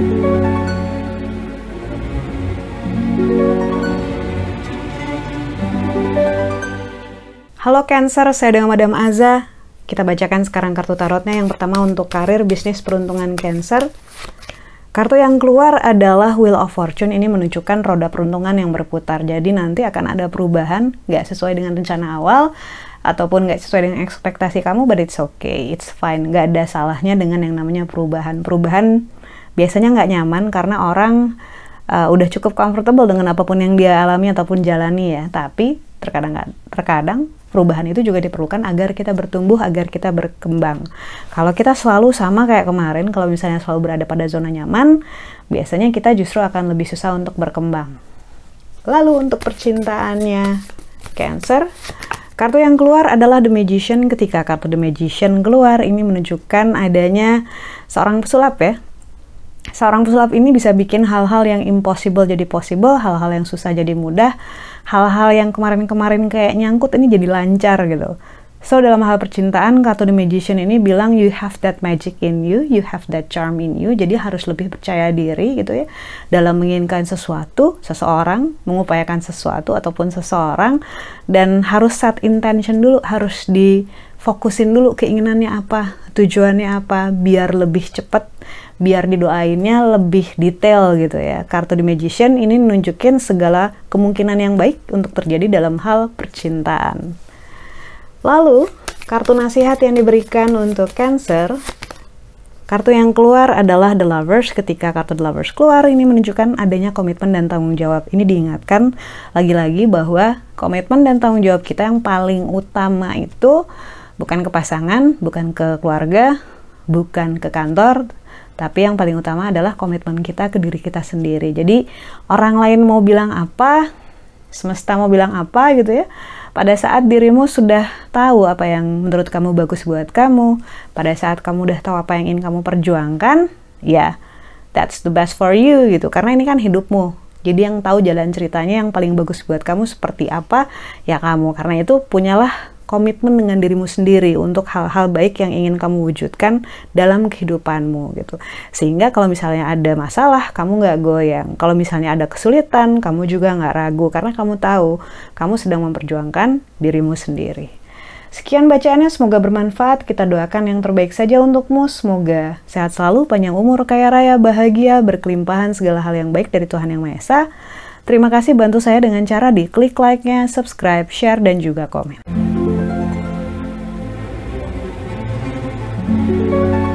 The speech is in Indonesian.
Halo Cancer, saya dengan Madam Aza. Kita bacakan sekarang kartu tarotnya. Yang pertama untuk karir, bisnis, peruntungan Cancer. Kartu yang keluar adalah Wheel of Fortune. Ini menunjukkan roda peruntungan yang berputar. Jadi nanti akan ada perubahan, nggak sesuai dengan rencana awal, ataupun nggak sesuai dengan ekspektasi kamu, but it's okay, it's fine. Nggak ada salahnya dengan yang namanya perubahan. Perubahan biasanya nggak nyaman karena orang uh, udah cukup comfortable dengan apa pun yang dia alami ataupun jalani ya. Tapi terkadang terkadang perubahan itu juga diperlukan agar kita bertumbuh, agar kita berkembang. Kalau kita selalu sama kayak kemarin, kalau misalnya selalu berada pada zona nyaman, biasanya kita justru akan lebih susah untuk berkembang. Lalu untuk percintaannya Cancer, kartu yang keluar adalah The Magician. Ketika kartu The Magician keluar, ini menunjukkan adanya seorang pesulap ya. Seorang pesulap ini bisa bikin hal-hal yang impossible jadi possible, hal-hal yang susah jadi mudah, hal-hal yang kemarin-kemarin kayak nyangkut ini jadi lancar gitu. So dalam hal percintaan, kartu The Magician ini bilang you have that magic in you, you have that charm in you. Jadi harus lebih percaya diri gitu ya dalam menginginkan sesuatu, seseorang, mengupayakan sesuatu ataupun seseorang dan harus set intention dulu, harus difokusin dulu keinginannya apa, tujuannya apa biar lebih cepat biar didoainnya lebih detail gitu ya. Kartu The Magician ini nunjukin segala kemungkinan yang baik untuk terjadi dalam hal percintaan. Lalu, kartu nasihat yang diberikan untuk Cancer, kartu yang keluar adalah The Lovers. Ketika kartu The Lovers keluar, ini menunjukkan adanya komitmen dan tanggung jawab. Ini diingatkan lagi-lagi bahwa komitmen dan tanggung jawab kita yang paling utama itu bukan ke pasangan, bukan ke keluarga, bukan ke kantor, tapi yang paling utama adalah komitmen kita ke diri kita sendiri. Jadi orang lain mau bilang apa, semesta mau bilang apa gitu ya. Pada saat dirimu sudah tahu apa yang menurut kamu bagus buat kamu, pada saat kamu udah tahu apa yang ingin kamu perjuangkan, ya that's the best for you gitu. Karena ini kan hidupmu. Jadi yang tahu jalan ceritanya yang paling bagus buat kamu seperti apa, ya kamu. Karena itu punyalah komitmen dengan dirimu sendiri untuk hal-hal baik yang ingin kamu wujudkan dalam kehidupanmu gitu. Sehingga kalau misalnya ada masalah, kamu nggak goyang. Kalau misalnya ada kesulitan, kamu juga nggak ragu karena kamu tahu kamu sedang memperjuangkan dirimu sendiri. Sekian bacaannya, semoga bermanfaat. Kita doakan yang terbaik saja untukmu. Semoga sehat selalu, panjang umur, kaya raya, bahagia, berkelimpahan segala hal yang baik dari Tuhan Yang Maha Esa. Terima kasih bantu saya dengan cara di klik like-nya, subscribe, share, dan juga komen. Música